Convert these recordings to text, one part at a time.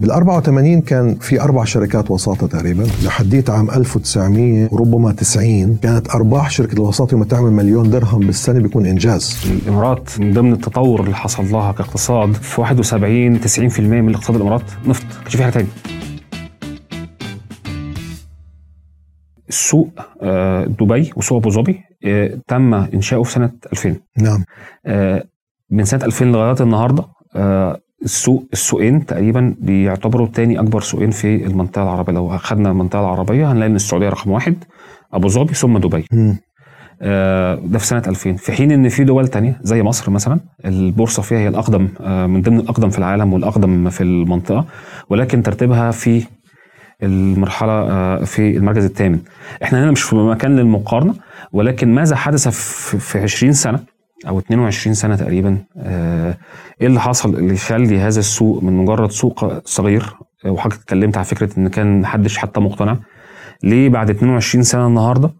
بال 84 كان في أربع شركات وساطة تقريبا. لحديت عام 1900 وربما 90 كانت أرباح شركة الوساطة يوم تعمل مليون درهم بالسنة بيكون إنجاز. الإمارات من ضمن التطور اللي حصل لها كاقتصاد في 71 90% من اقتصاد الإمارات. نفط. كانش في حاجة تاني السوق آه، دبي وسوق أبو ظبي آه، تم إنشاؤه في سنة 2000 نعم. آه، من سنة 2000 لغاية النهارده السوق السوقين تقريبا بيعتبروا تاني أكبر سوقين في المنطقة العربية. لو اخذنا المنطقة العربية هنلاقي إن السعودية رقم واحد أبو ظبي ثم دبي. آه، ده في سنة 2000 في حين إن في دول تانية زي مصر مثلا البورصة فيها هي الأقدم آه، من ضمن الأقدم في العالم والأقدم في المنطقة. ولكن ترتيبها في المرحلة آه، في المركز الثامن. إحنا هنا مش في مكان للمقارنة ولكن ماذا حدث في في 20 سنة؟ أو 22 سنة تقريبا. آه، إيه اللي حصل اللي يخلي هذا السوق من مجرد سوق صغير؟ آه، وحضرتك اتكلمت على فكرة إن كان محدش حتى مقتنع. ليه بعد 22 سنة النهارده؟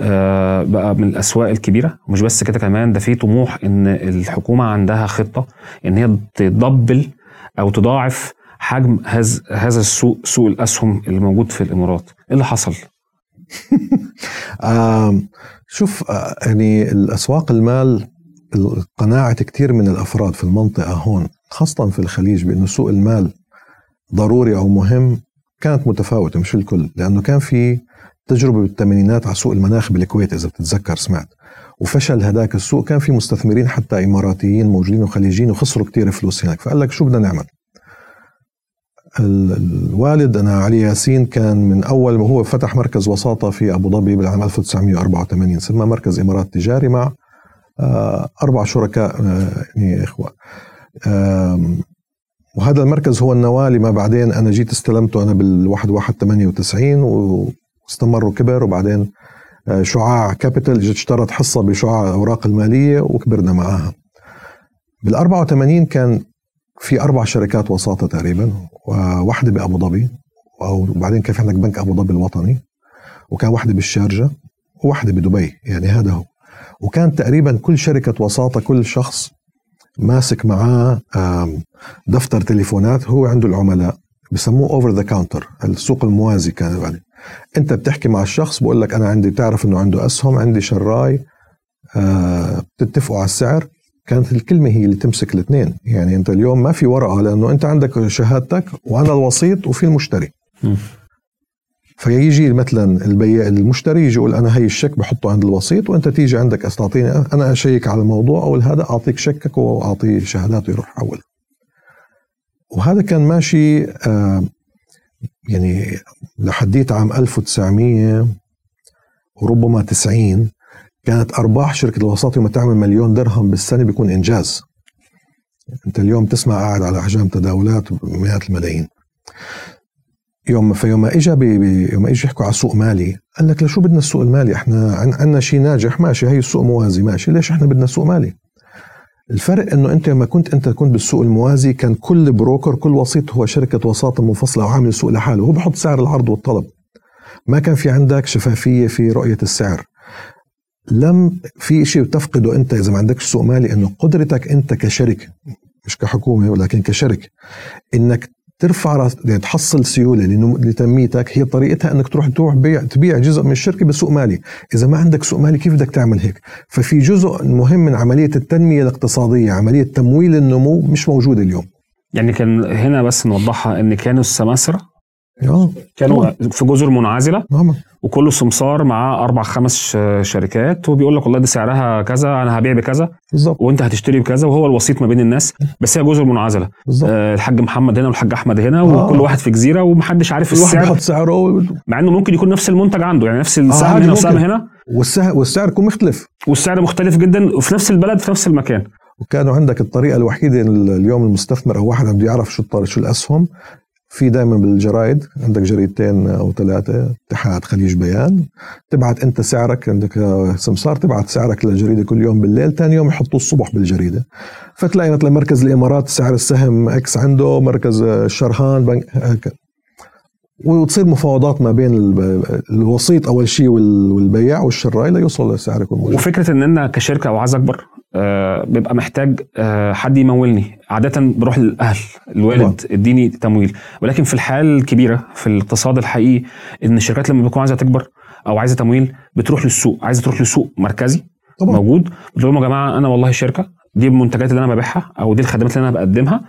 آه، بقى من الأسواق الكبيرة. ومش بس كده كمان ده في طموح إن الحكومة عندها خطة إن هي تدبل أو تضاعف حجم هذا هذا السوق سوق الأسهم اللي موجود في الإمارات. إيه اللي حصل؟ شوف يعني الأسواق المال قناعة كثير من الأفراد في المنطقة هون خاصة في الخليج بإنه سوق المال ضروري أو مهم كانت متفاوتة مش الكل لأنه كان في تجربة بالثمانينات على سوق المناخ بالكويت إذا بتتذكر سمعت. وفشل هذاك السوق كان في مستثمرين حتى إماراتيين موجودين وخليجيين وخسروا كثير فلوس هناك. فقال لك شو بدنا نعمل؟ ال- الوالد أنا علي ياسين كان من أول ما هو فتح مركز وساطة في أبو ظبي بالعام 1984 سمى مركز إمارات تجاري مع آه، أربع شركاء آه، يعني آم، وهذا المركز هو النواة لما بعدين أنا جيت استلمته أنا بالواحد واحد 98 واستمر وكبر وبعدين آه، شعاع كابيتال جت اشترت حصة بشعاع الاوراق المالية وكبرنا معاها. بال 84 كان في أربع شركات وساطة تقريبا وواحده بأبو ظبي وبعدين كان في عندك بنك أبو ظبي الوطني وكان واحدة بالشارجة وواحدة بدبي يعني هذا هو. وكان تقريبا كل شركة وساطة كل شخص ماسك معاه دفتر تليفونات. هو عنده العملاء بسموه over the counter السوق الموازي كان يعني. أنت بتحكي مع الشخص بقول لك أنا عندي تعرف إنه عنده أسهم عندي شراي آه بتتفقوا على السعر. كانت الكلمة هي اللي تمسك الاثنين. يعني أنت اليوم ما في ورقة لأنه أنت عندك شهادتك وأنا الوسيط وفي المشتري. فيجي مثلا البيع المشتري يجي يقول أنا هي الشيك بحطه عند الوسيط وأنت تيجي عندك تعطيني أنا أشيك على الموضوع أو هذا أعطيك شيكك واعطيه شهادات ويروح حول. وهذا كان ماشي آه يعني لحديت عام 1900 وربما 90 كانت أرباح شركة الوساطة يوم تعمل مليون درهم بالسنة بيكون إنجاز. أنت اليوم تسمع قاعد على احجام تداولات بمئات الملايين. يوم فيوم اجى يوم اجى يحكوا على سوق مالي قال لك لشو بدنا السوق المالي؟ إحنا عن عندنا شيء ناجح ماشي هي السوق موازي ماشي. ليش إحنا بدنا سوق مالي؟ الفرق إنه أنت لما كنت أنت كنت بالسوق الموازي كان كل بروكر كل وسيط هو شركة وساطة منفصلة وعامل سوق لحاله. هو بحط سعر العرض والطلب. ما كان في عندك شفافية في رؤية السعر. لم في شيء بتفقده أنت إذا ما عندكش سوق مالي إنه قدرتك أنت كشركة مش كحكومة ولكن كشركة إنك ترفع راس يعني تحصل سيولة لتنميتك هي طريقتها إنك تروح تروح بيع تبيع جزء من الشركة بسوق مالي، إذا ما عندك سوق مالي كيف بدك تعمل هيك؟ ففي جزء مهم من عملية التنمية الاقتصادية، عملية تمويل النمو مش موجودة اليوم. يعني كان هنا بس نوضحها إن كانوا السماسرة آه. كانوا في جزر منعزلة. وكله سمسار معاه أربع خمس شركات. وبيقول لك والله دي سعرها كذا أنا هبيع بكذا. بالضبط وأنت هتشتري بكذا. وهو الوسيط ما بين الناس. بس هي جزر منعزلة. بالضبط آه، الحاج محمد هنا والحاج أحمد هنا. آه. وكل واحد في جزيرة. ومحدش عارف واحد السعر. بحط سعره مع إنه ممكن يكون نفس المنتج عنده. يعني نفس السهم عادي هنا والسهم. هنا. والسعر والسعر يكون مختلف. والسعر مختلف جدا. وفي نفس البلد في نفس المكان. وكانوا عندك الطريقة الوحيدة ال- اليوم المستثمر أو واحد بده يعرف شو شو الأسهم. في دائما بالجرايد. عندك جريدتين أو ثلاثة اتحاد خليج بيان. تبعت أنت سعرك عندك سمسار تبعت سعرك للجريدة كل يوم بالليل ثاني يوم يحطوه الصبح بالجريدة. فتلاقي مثلا مركز الإمارات سعر السهم إكس عنده مركز الشرهان بنك وتصير مفاوضات ما بين ال- الوسيط أول شيء وال- والبياع والشراي ليوصل لسعر يكون وفكرة إن أنا كشركة أو عايز أكبر آه، بيبقى محتاج آه، حد يمولني. عادة بروح للأهل الوالد اديني تمويل. ولكن في الحاله الكبيرة في الاقتصاد الحقيقي إن الشركات لما بتكون عايزة تكبر أو عايزة تمويل بتروح للسوق. عايزة تروح لسوق مركزي طبعا. موجود. بتقول لهم يا جماعة أنا والله شركه دي المنتجات اللي أنا ببيعها أو دي الخدمات اللي أنا بقدمها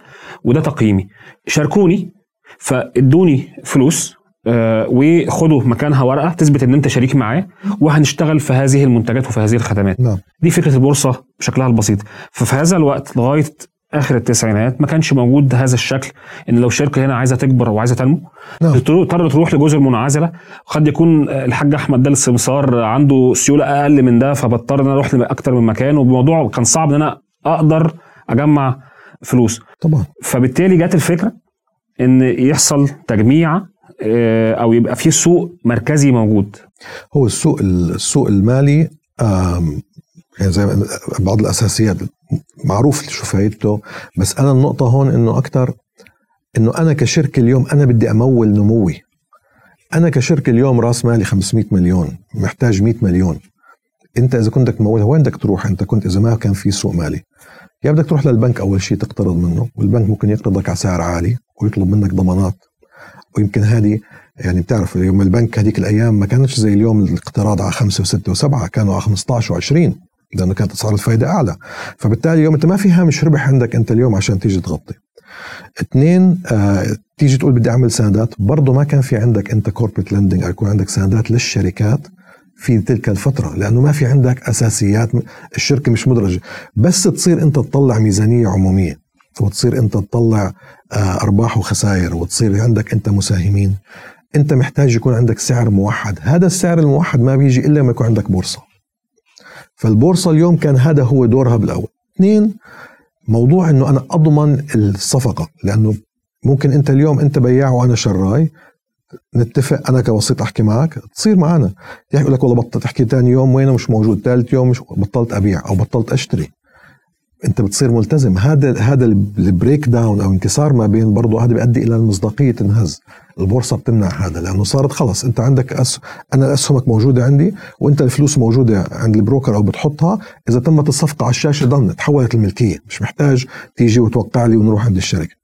وده تقييمي. شاركوني فادوني فلوس آه، وخدوا مكانها ورقة تثبت إن أنت شريك معاه وهنشتغل في هذه المنتجات وفي هذه الخدمات. نعم. دي فكرة البورصة بشكلها البسيط. ففي هذا الوقت لغاية آخر التسعينات ما كانش موجود هذا الشكل إن لو شركة هنا عايزة تكبر أو عايزه تنمو نعم. تضطر تروح لجزر منعزله قد يكون الحاج أحمد ده السمسار عنده سيولة أقل من ده فبضطر إن أنا أروح لاكثر من مكان وبموضوع كان صعب إن أنا أقدر أجمع فلوس. طبعا. فبالتالي جت الفكرة إن يحصل تجميع أو يبقى في سوق مركزي موجود. هو السوق السوق المالي يعني زي بعض الأساسيات معروف شو فايدته بس أنا النقطة هون إنه أكثر إنه أنا كشركة اليوم أنا بدي أمول نموي. أنا كشركة اليوم رأس مالي 500 مليون محتاج 100 مليون. أنت إذا كنت بدك تمولها وين بدك تروح؟ أنت كنت إذا ما كان في سوق مالي. يا بدك تروح للبنك أول شيء تقترض منه والبنك ممكن يقرضك على سعر عالي ويطلب منك ضمانات. ويمكن هذه يعني بتعرف يوم البنك هذيك الأيام ما كانتش زي اليوم الاقتراض على خمسة وستة وسبعة كانوا على 15 و20 لأنه كانت اسعار الفائده أعلى. فبالتالي اليوم أنت ما في هامش ربح عندك أنت اليوم عشان تيجي تغطي. اثنين آه تيجي تقول بدي أعمل سندات برضه ما كان في عندك أنت corporate lending أو يكون عندك سندات للشركات في تلك الفترة لأنه ما في عندك أساسيات الشركة مش مدرجة. بس تصير أنت تطلع ميزانية عمومية. وتصير أنت تطلع آه، أرباح وخسائر وتصير عندك أنت مساهمين. أنت محتاج يكون عندك سعر موحد. هذا السعر الموحد ما بيجي إلا لما يكون عندك بورصة. فالبورصة اليوم كان هذا هو دورها بالأول. اثنين موضوع أنه أنا أضمن الصفقة. لأنه ممكن أنت اليوم أنت بياع وأنا شراي. نتفق أنا كوسيط أحكي معك. تصير معنا. يقول لك والله بطلت تحكي ثاني يوم وينه؟ مش موجود. ثالث يوم مش بطلت أبيع أو بطلت أشتري. انت بتصير ملتزم. هذا هذا ال breakdown أو انكسار ما بين برضه هذا بيؤدي إلى المصداقية تنهز. البورصة بتمنع هذا لأنه صارت خلص أنت عندك أس... أنا أسهمك موجودة عندي وأنت الفلوس موجودة عند البروكر أو بتحطها. إذا تمت الصفقة على الشاشة ضمن تحولت الملكية. مش محتاج تيجي وتوقع لي ونروح عند الشركة.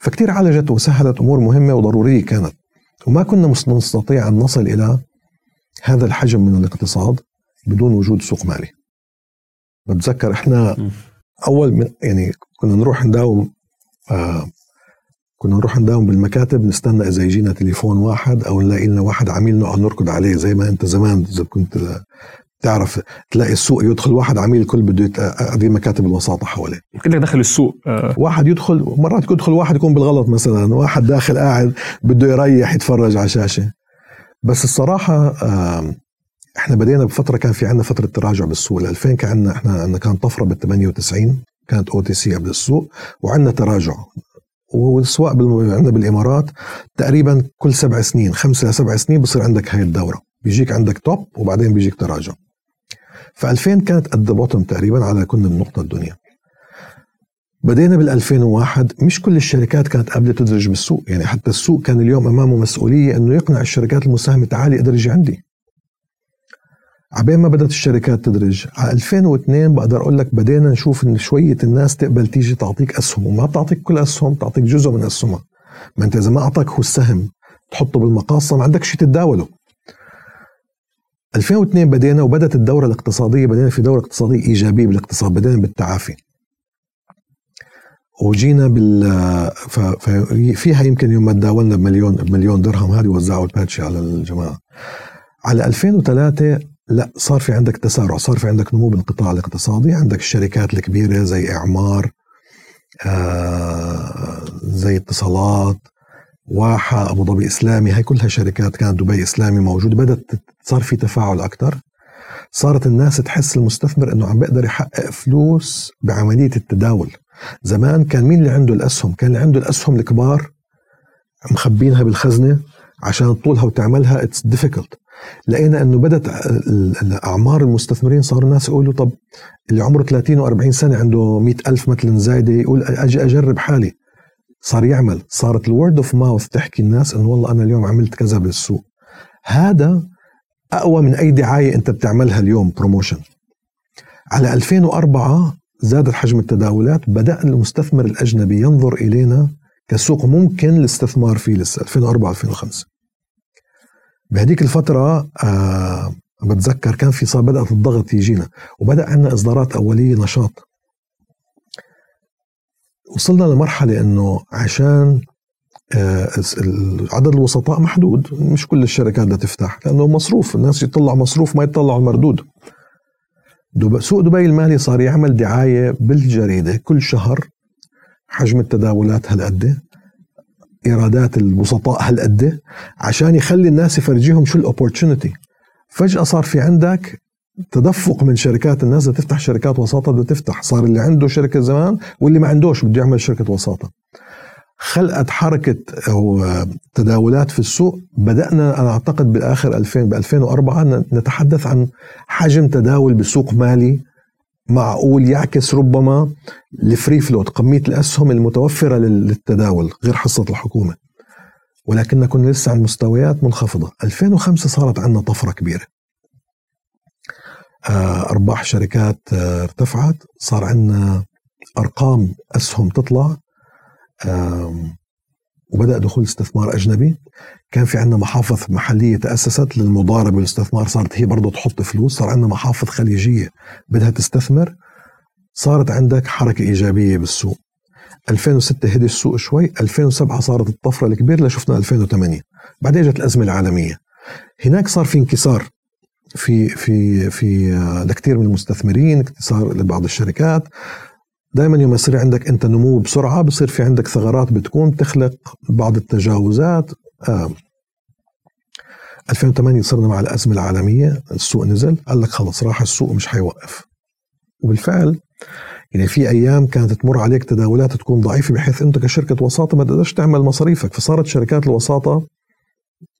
فكتير عالجت وسهلت أمور مهمة وضرورية كانت. وما كنا نستطيع أن نصل إلى هذا الحجم من الاقتصاد بدون وجود سوق مالي. بتذكر إحنا أول من يعني كنا نروح نداوم آه كنا نروح نداوم بالمكاتب نستنى إذا يجينا تليفون واحد أو نلاقي لنا واحد عميل نقعد نركض عليه زي ما أنت زمان إذا كنت تعرف تلاقي السوق يدخل واحد عميل الكل بده هذه مكاتب الوساطة حواليه كده داخل السوق آه. واحد يدخل مرات يدخل واحد يكون بالغلط مثلا واحد داخل قاعد بده يريح يتفرج على شاشة بس الصراحة آه إحنا بدينا بفترة كان في عندنا فترة تراجع بالسوق. ال 2000 كان عندنا إحنا كان طفرة بال 98 كانت OTC قبل السوق وعندنا تراجع. والسواق عندنا بالإمارات تقريبا كل سبع سنين خمسة لسبع سنين بصير عندك هاي الدورة. بيجيك عندك top وبعدين بيجيك تراجع. ف 2000 كانت قد bottom تقريبا على كنا بنقطه الدنيا. بدينا بال 2001 مش كل الشركات كانت قابلة تدرج بالسوق. يعني حتى السوق كان اليوم أمامه مسؤولية إنه يقنع الشركات المساهمة تعالي ادرجي عندي. عبين ما بدأت الشركات تدرج. على 2002 بقدر أقول لك بدينا نشوف إن شوية الناس تقبل تيجي تعطيك أسهم وما بتعطيك كل أسهم بتعطيك جزء من أسهمها. ما أنت إذا ما أعطاك هو السهم تحطه بالمقاصة ما عندك شيء تتداوله. 2002 بدينا وبدأت الدورة الاقتصادية بدينا في دورة اقتصادية إيجابية بالاقتصاد بدينا بالتعافي. وجينا بال فيها يمكن يوم ما تداولنا بمليون بمليون درهم هذه وزعوا الباتشي على الجماعة. على 2003 لا صار في عندك تسارع صار في عندك نمو بالقطاع الاقتصادي عندك الشركات الكبيرة زي إعمار آه زي اتصالات واحة أبو ظبي إسلامي هاي كلها شركات كانت دبي إسلامي موجودة بدأت صار في تفاعل أكثر صارت الناس تحس المستثمر إنه عم بيقدر يحقق فلوس بعملية التداول. زمان كان مين اللي عنده الأسهم؟ كان اللي عنده الأسهم الكبار مخبينها بالخزنة عشان تطولها وتعملها it's difficult لقينا أنه بدأت اعمار المستثمرين صاروا الناس يقولوا طب اللي عمره 30 و40 سنة عنده 100 ألف مثلا زايدة يقول أجي أجرب حالي. صار يعمل. صارت ال word of mouth تحكي الناس إنه والله أنا اليوم عملت كذا بالسوق. هذا أقوى من أي دعاية أنت بتعملها اليوم promotion على 2004 زادت حجم التداولات بدأ المستثمر الأجنبي ينظر إلينا كسوق ممكن الاستثمار فيه لسه 2004 2005 بهديك الفترة آه بتذكر كان في صار بدأت الضغط يجينا وبدأ عندنا إصدارات أولية نشاط. وصلنا لمرحلة أنه عشان آه عدد الوسطاء محدود مش كل الشركات بدها تفتح لأنه مصروف الناس يطلع مصروف ما يطلعوا المردود. سوق دبي المالي صار يعمل دعاية بالجريدة كل شهر حجم التداولات هالقد. إيرادات الوسطاء هالقد عشان يخلي الناس يفرجيهم شو الاوبورتونيتي فجأة صار في عندك تدفق من شركات الناس بدها تفتح شركات وساطة بدها تفتح. صار اللي عنده شركة زمان واللي ما عندوش بده يعمل شركة وساطة. خلقت حركة أو تداولات في السوق. بدأنا أنا أعتقد بالآخر 2000 ب 2004 نتحدث عن حجم تداول بسوق مالي معقول يعكس ربما الفري فلوت كمية الأسهم المتوفرة للتداول غير حصة الحكومة. ولكن كنا لسه عن مستويات منخفضة. 2005 صارت عندنا طفرة كبيرة. آه، أرباح شركات آه، ارتفعت. صار عندنا أرقام أسهم تطلع. وبدأ دخول استثمار أجنبي. كان في عندنا محافظ محلية تأسست للمضاربة والاستثمار صارت هي برضه تحط فلوس. صار عندنا محافظ خليجية بدها تستثمر. صارت عندك حركة إيجابية بالسوق. 2006 هدي السوق شوي. 2007 صارت الطفرة الكبيرة اللي شفنا 2008 بعدين اجت الأزمة العالمية. هناك صار في انكسار في في في لكثير من المستثمرين انكسار لبعض الشركات. دائما يوم يصير عندك أنت نمو بسرعة بصير في عندك ثغرات بتكون تخلق بعض التجاوزات. آه. 2008 صرنا مع الأزمة العالمية السوق نزل قال لك خلص راح السوق مش حيوقف. وبالفعل يعني في أيام كانت تمر عليك تداولات تكون ضعيفة بحيث أنت كشركة وساطة ما تقدرش تعمل مصاريفك. فصارت شركات الوساطة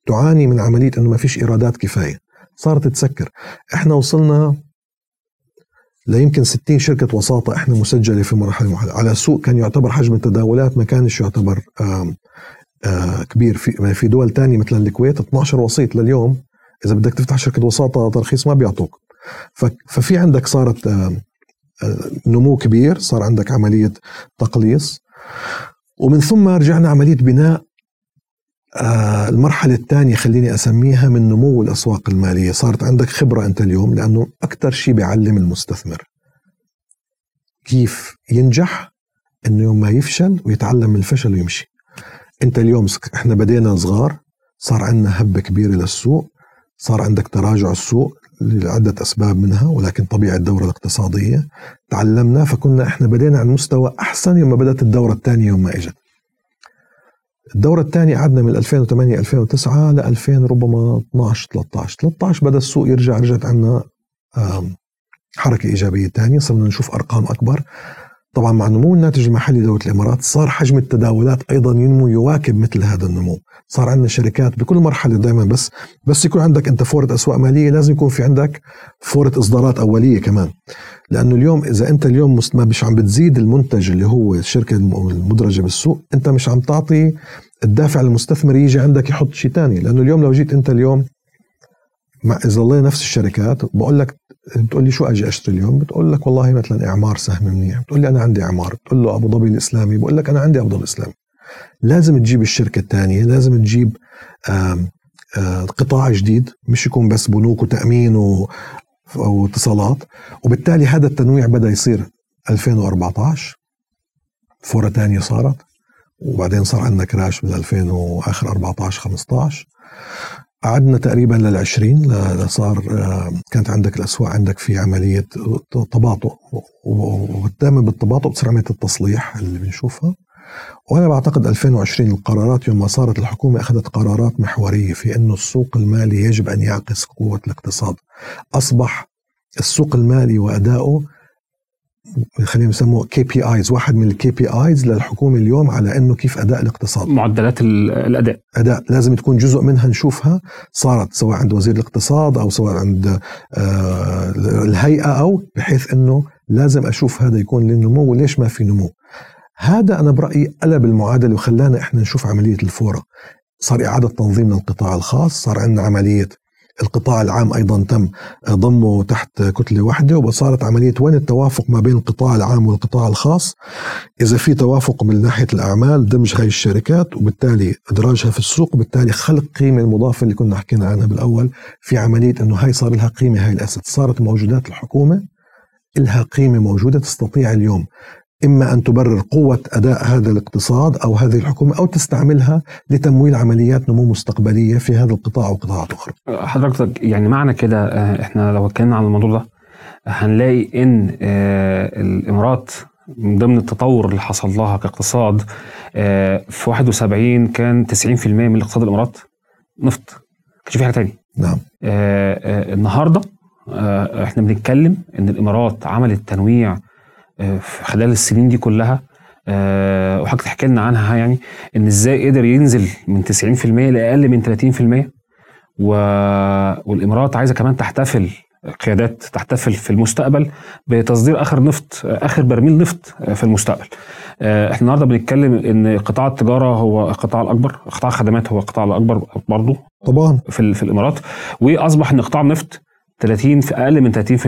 تعاني من عملية إنه ما فيش إيرادات كفاية. صارت تسكر. إحنا وصلنا لا يمكن 60 شركة وساطة إحنا مسجلة في مرحلة واحدة. على سوق كان يعتبر حجم التداولات ما كانش يعتبر آم آه كبير. في في دول تانية مثل الكويت 12 وسيط لليوم. إذا بدك تفتح شركة وساطة ترخيص ما بيعطوك. ففي عندك صارت آه نمو كبير. صار عندك عملية تقليص. ومن ثم رجعنا عملية بناء آه المرحلة الثانية خليني أسميها من نمو الأسواق المالية. صارت عندك خبرة أنت اليوم لأنه أكثر شيء بيعلم المستثمر. كيف ينجح؟ أنه يوم ما يفشل ويتعلم من الفشل ويمشي. أنت اليوم إحنا بدينا صغار صار عندنا هبة كبيرة للسوق صار عندك تراجع السوق لعدة أسباب منها ولكن طبيعة الدورة الاقتصادية. تعلمنا فكنا إحنا بدينا عن مستوى أحسن يوم ما بدأت الدورة الثانية يوم ما إجت. الدورة الثانية قعدنا من 2008 2009 ل 2000 ربما 12 13 13 بدأ السوق يرجع رجعت عندنا حركة إيجابية ثانية صرنا نشوف أرقام أكبر. طبعا مع نمو الناتج المحلي دولة الإمارات صار حجم التداولات أيضا ينمو يواكب مثل هذا النمو. صار عندنا شركات بكل مرحلة دائما بس بس يكون عندك أنت فورة أسواق مالية لازم يكون في عندك فورة إصدارات أولية كمان. لأنه اليوم إذا أنت اليوم ما مش عم بتزيد المنتج اللي هو الشركة المدرجة بالسوق أنت مش عم تعطي الدافع للمستثمر يجي عندك يحط شيء ثاني لأنه اليوم لو جيت أنت اليوم مع إذا الله نفس الشركات بقول لك بتقول لي شو أجي أشتري اليوم؟ بتقول لك والله مثلا إعمار سهم منيح. بتقول لي أنا عندي إعمار. بتقول له أبو ظبي الإسلامي. بقول لك أنا عندي أبو ظبي الإسلامي. لازم تجيب الشركة الثانية لازم تجيب آم آم قطاع جديد. مش يكون بس بنوك وتأمين واتصالات. وبالتالي هذا التنويع بدأ يصير 2014 فورة ثانية صارت. وبعدين صار عندنا كراش بال 2000 وآخر 14 15 قعدنا تقريبا للعشرين صار آه، كانت عندك الأسواق عندك في عملية تباطؤ ودائما بالتباطؤ بتصير عملية التصليح اللي بنشوفها. وأنا بعتقد 2020 القرارات يوم ما صارت الحكومة أخذت قرارات محورية في أنه السوق المالي يجب أن يعكس قوة الاقتصاد. أصبح السوق المالي وأداؤه خلينا نسموه KPIs واحد من ال KPIs للحكومة اليوم على إنه كيف أداء الاقتصاد. معدلات الأداء. أداء لازم تكون جزء منها نشوفها صارت سواء عند وزير الاقتصاد أو سواء عند آه الهيئة أو بحيث إنه لازم أشوف هذا يكون للنمو وليش ما في نمو. هذا أنا برأيي قلب المعادلة وخلانا إحنا نشوف عملية الفورة. صار إعادة تنظيم للقطاع الخاص صار عندنا عملية القطاع العام أيضا تم ضمه تحت كتلة واحدة وصارت عملية وين التوافق ما بين القطاع العام والقطاع الخاص؟ إذا في توافق من ناحية الأعمال دمج هاي الشركات وبالتالي إدراجها في السوق وبالتالي خلق قيمة المضافة اللي كنا حكينا عنها بالأول في عملية إنه هاي صار لها قيمة هاي الاسد صارت موجودات الحكومة لها قيمة موجودة تستطيع اليوم إما أن تبرر قوة أداء هذا الاقتصاد أو هذه الحكومة أو تستعملها لتمويل عمليات نمو مستقبلية في هذا القطاع وقطاعات أخرى حضرتك يعني معنى كده آه، إحنا لو اتكلمنا عن الموضوع ده هنلاقي إن آه، الإمارات من ضمن التطور اللي حصل لها كاقتصاد آه، في 71 كان 90% من اقتصاد الإمارات نفط. كانش في حاجة تاني. نعم. النهارده إحنا بنتكلم إن الإمارات عملت تنويع خلال السنين دي كلها أه وحضرتك تحكي لنا عنها يعني إن إزاي قدر ينزل من 90% لأقل من 30% و... والإمارات عايزة كمان تحتفل قيادات تحتفل في المستقبل بتصدير آخر نفط آخر برميل نفط في المستقبل. آه، إحنا النهارده بنتكلم إن قطاع التجارة هو القطاع الأكبر، قطاع الخدمات هو القطاع الأكبر برضه طبعا. في, في الإمارات. وأصبح إن قطاع النفط 30 في أقل من 30%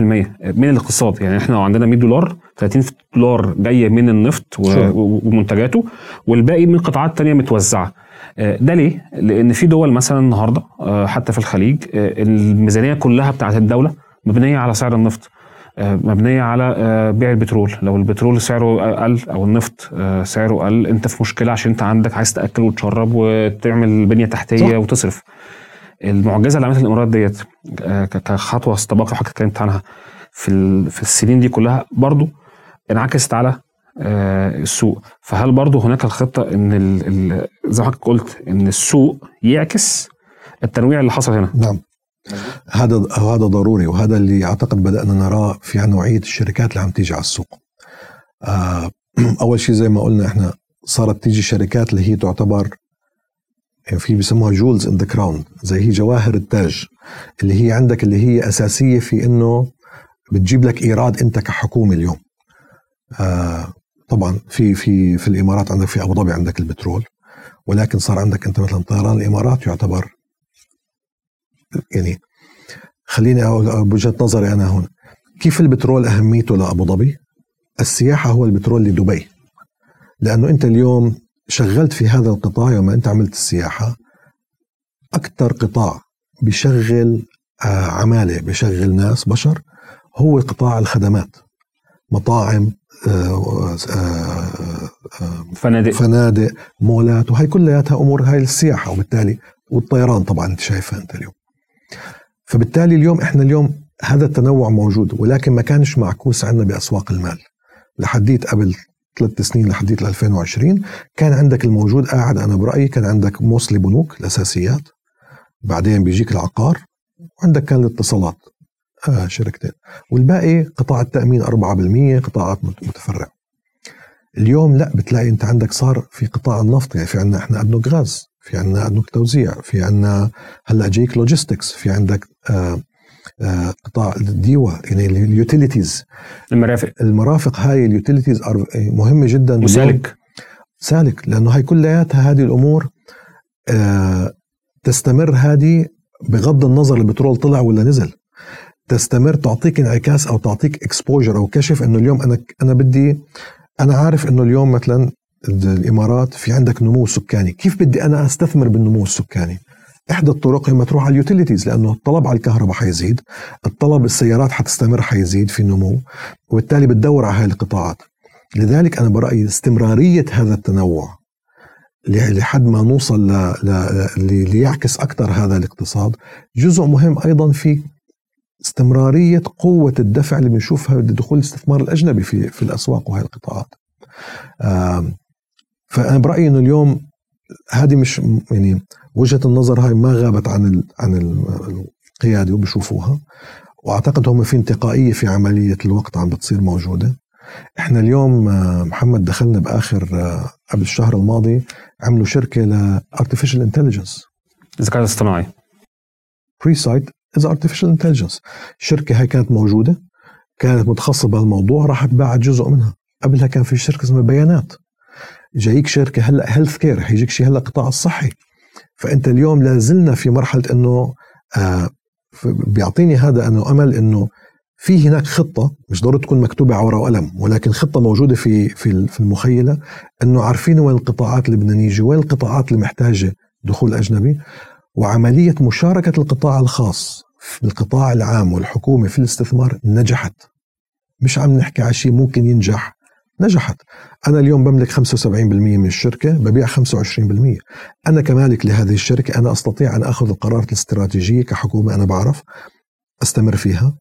من الاقتصاد. يعني إحنا لو عندنا 100 دولار 30 دولار جاية من النفط ومنتجاته والباقي من قطاعات تانية متوزعة. آه، ده ليه؟ لأن في دول مثلا النهارده آه، حتى في الخليج آه، الميزانية كلها بتاعت الدولة مبنية على سعر النفط مبنية على بيع البترول. لو البترول سعره قل أو النفط سعره قل أنت في مشكلة عشان أنت عندك عايز تأكل وتشرب وتعمل بنية تحتية صح. وتصرف. المعجزة اللي عملتها الإمارات ديت آه، كخطوة استباقة حضرتك اتكلمت عنها في في السنين دي كلها برضو انعكست على آه، السوق. فهل برضو هناك الخطة إن زي ما حضرتك قلت إن السوق يعكس التنويع اللي حصل هنا؟ نعم. هذا هذا ضروري وهذا اللي أعتقد بدأنا نراه في نوعية الشركات اللي عم تيجي على السوق. آه، أول شيء زي ما قلنا إحنا صارت تيجي شركات اللي هي تعتبر في بيسموها jewels in the crown زي هي جواهر التاج اللي هي عندك اللي هي أساسية في إنه بتجيب لك إيراد أنت كحكومة اليوم آه طبعا في في في الإمارات عندك في أبو ظبي عندك البترول ولكن صار عندك أنت مثلا طيران الإمارات يعتبر يعني خليني بوجهة نظري أنا هون كيف البترول أهميته لأبو ظبي؟ السياحة هو البترول لدبي لأنه أنت اليوم شغلت في هذا القطاع يوم أنت عملت السياحة أكثر قطاع بيشغل آه، عمالة بيشغل ناس بشر هو قطاع الخدمات. مطاعم آه، آه، فنادق. فنادق مولات وهي كلياتها أمور هاي السياحة وبالتالي والطيران طبعا أنت شايفها أنت اليوم. فبالتالي اليوم إحنا اليوم هذا التنوع موجود ولكن ما كانش معكوس عندنا بأسواق المال. لحديت قبل ثلاث سنين لحديت 2020 كان عندك الموجود قاعد أنا برأيي كان عندك موصلي بنوك الأساسيات. بعدين بيجيك العقار وعندك كان الاتصالات. آه شركتين. والباقي قطاع التأمين 4% قطاعات متفرعه اليوم لا بتلاقي أنت عندك صار في قطاع النفط يعني في عندنا إحنا ادنوك غاز في عندنا ادنوك توزيع في عندنا هلأ جيك logistics في عندك آه، قطاع الديوة يعني ال utilities المرافق. المرافق هاي ال utilities مهمة جدا وسالك. سالك لأنه هاي كلياتها هذه الأمور آه، تستمر هذه بغض النظر البترول طلع ولا نزل. تستمر تعطيك انعكاس أو تعطيك exposure أو كشف إنه اليوم أنا أنا بدي أنا عارف إنه اليوم مثلا الإمارات في عندك نمو سكاني. كيف بدي أنا أستثمر بالنمو السكاني؟ إحدى الطرق هي تروح على ال utilities لأنه الطلب على الكهرباء حيزيد الطلب السيارات حتستمر حيزيد في النمو وبالتالي بتدور على هذه القطاعات لذلك أنا برأيي استمرارية هذا التنوع لحد ما نوصل ل... ل... ليعكس أكثر هذا الاقتصاد جزء مهم أيضا في استمرارية قوة الدفع اللي بنشوفها بدخول الاستثمار الأجنبي في في الأسواق وهي القطاعات. فأنا برأيي إنه اليوم هذه مش يعني وجهة النظر هاي ما غابت عن عن القيادة وبشوفوها وأعتقد هم في انتقائية في عملية الوقت عم بتصير موجودة. إحنا اليوم آه، محمد دخلنا بآخر آه، قبل الشهر الماضي عملوا شركة ل artificial intelligence الذكاء الاصطناعي بري سايت is artificial intelligence الشركة هاي كانت موجودة كانت متخصصة بهالموضوع راحت باعت جزء منها. قبلها كان في شركة اسمها بيانات. جايك شركة هلا healthcare حيجيك شيء هلا القطاع الصحي. فأنت اليوم لازلنا في مرحلة إنه آه بيعطيني هذا انه أمل إنه في هناك خطة مش ضروري تكون مكتوبة على ورقة وقلم ولكن خطة موجودة في في في المخيلة إنه عارفين وين القطاعات اللي بدنا نيجي وين القطاعات اللي محتاجة دخول أجنبي. وعملية مشاركة القطاع الخاص بالقطاع العام والحكومة في الاستثمار نجحت. مش عم نحكي على شيء ممكن ينجح. نجحت. أنا اليوم بملك 75% من الشركة ببيع 25% أنا كمالك لهذه الشركة أنا أستطيع أن أخذ القرارات الاستراتيجية كحكومة أنا بعرف أستمر فيها.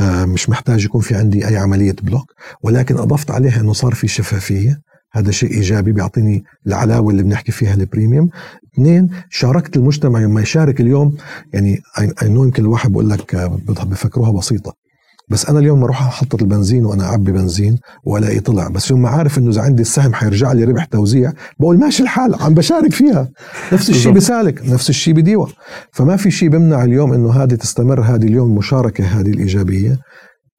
آه، مش محتاج يكون في عندي أي عملية block ولكن أضفت عليها أنه صار في شفافية. هذا شيء إيجابي بيعطيني العلاوة اللي بنحكي فيها ال premium. اثنين شاركت المجتمع لما يشارك اليوم يعني I know يمكن الواحد بقول لك آه، بفكروها بسيطة. بس أنا اليوم أروح أحط البنزين وأنا أعبي بنزين وألاقي طلع. بس يوم ما عارف إنه إذا عندي السهم حيرجع لي ربح توزيع بقول ماشي الحال عم بشارك فيها. نفس الشيء بسالك نفس الشيء بديوة. فما في شيء بمنع اليوم إنه هذه تستمر هذه اليوم المشاركه هذه الإيجابية.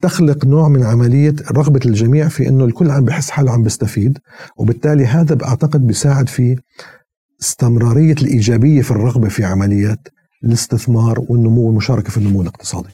تخلق نوع من عملية رغبة الجميع في أنه الكل عم بحس حاله عم بيستفيد وبالتالي هذا بعتقد بيساعد في استمرارية الإيجابية في الرغبة في عمليات الاستثمار والنمو والمشاركة في النمو الاقتصادي.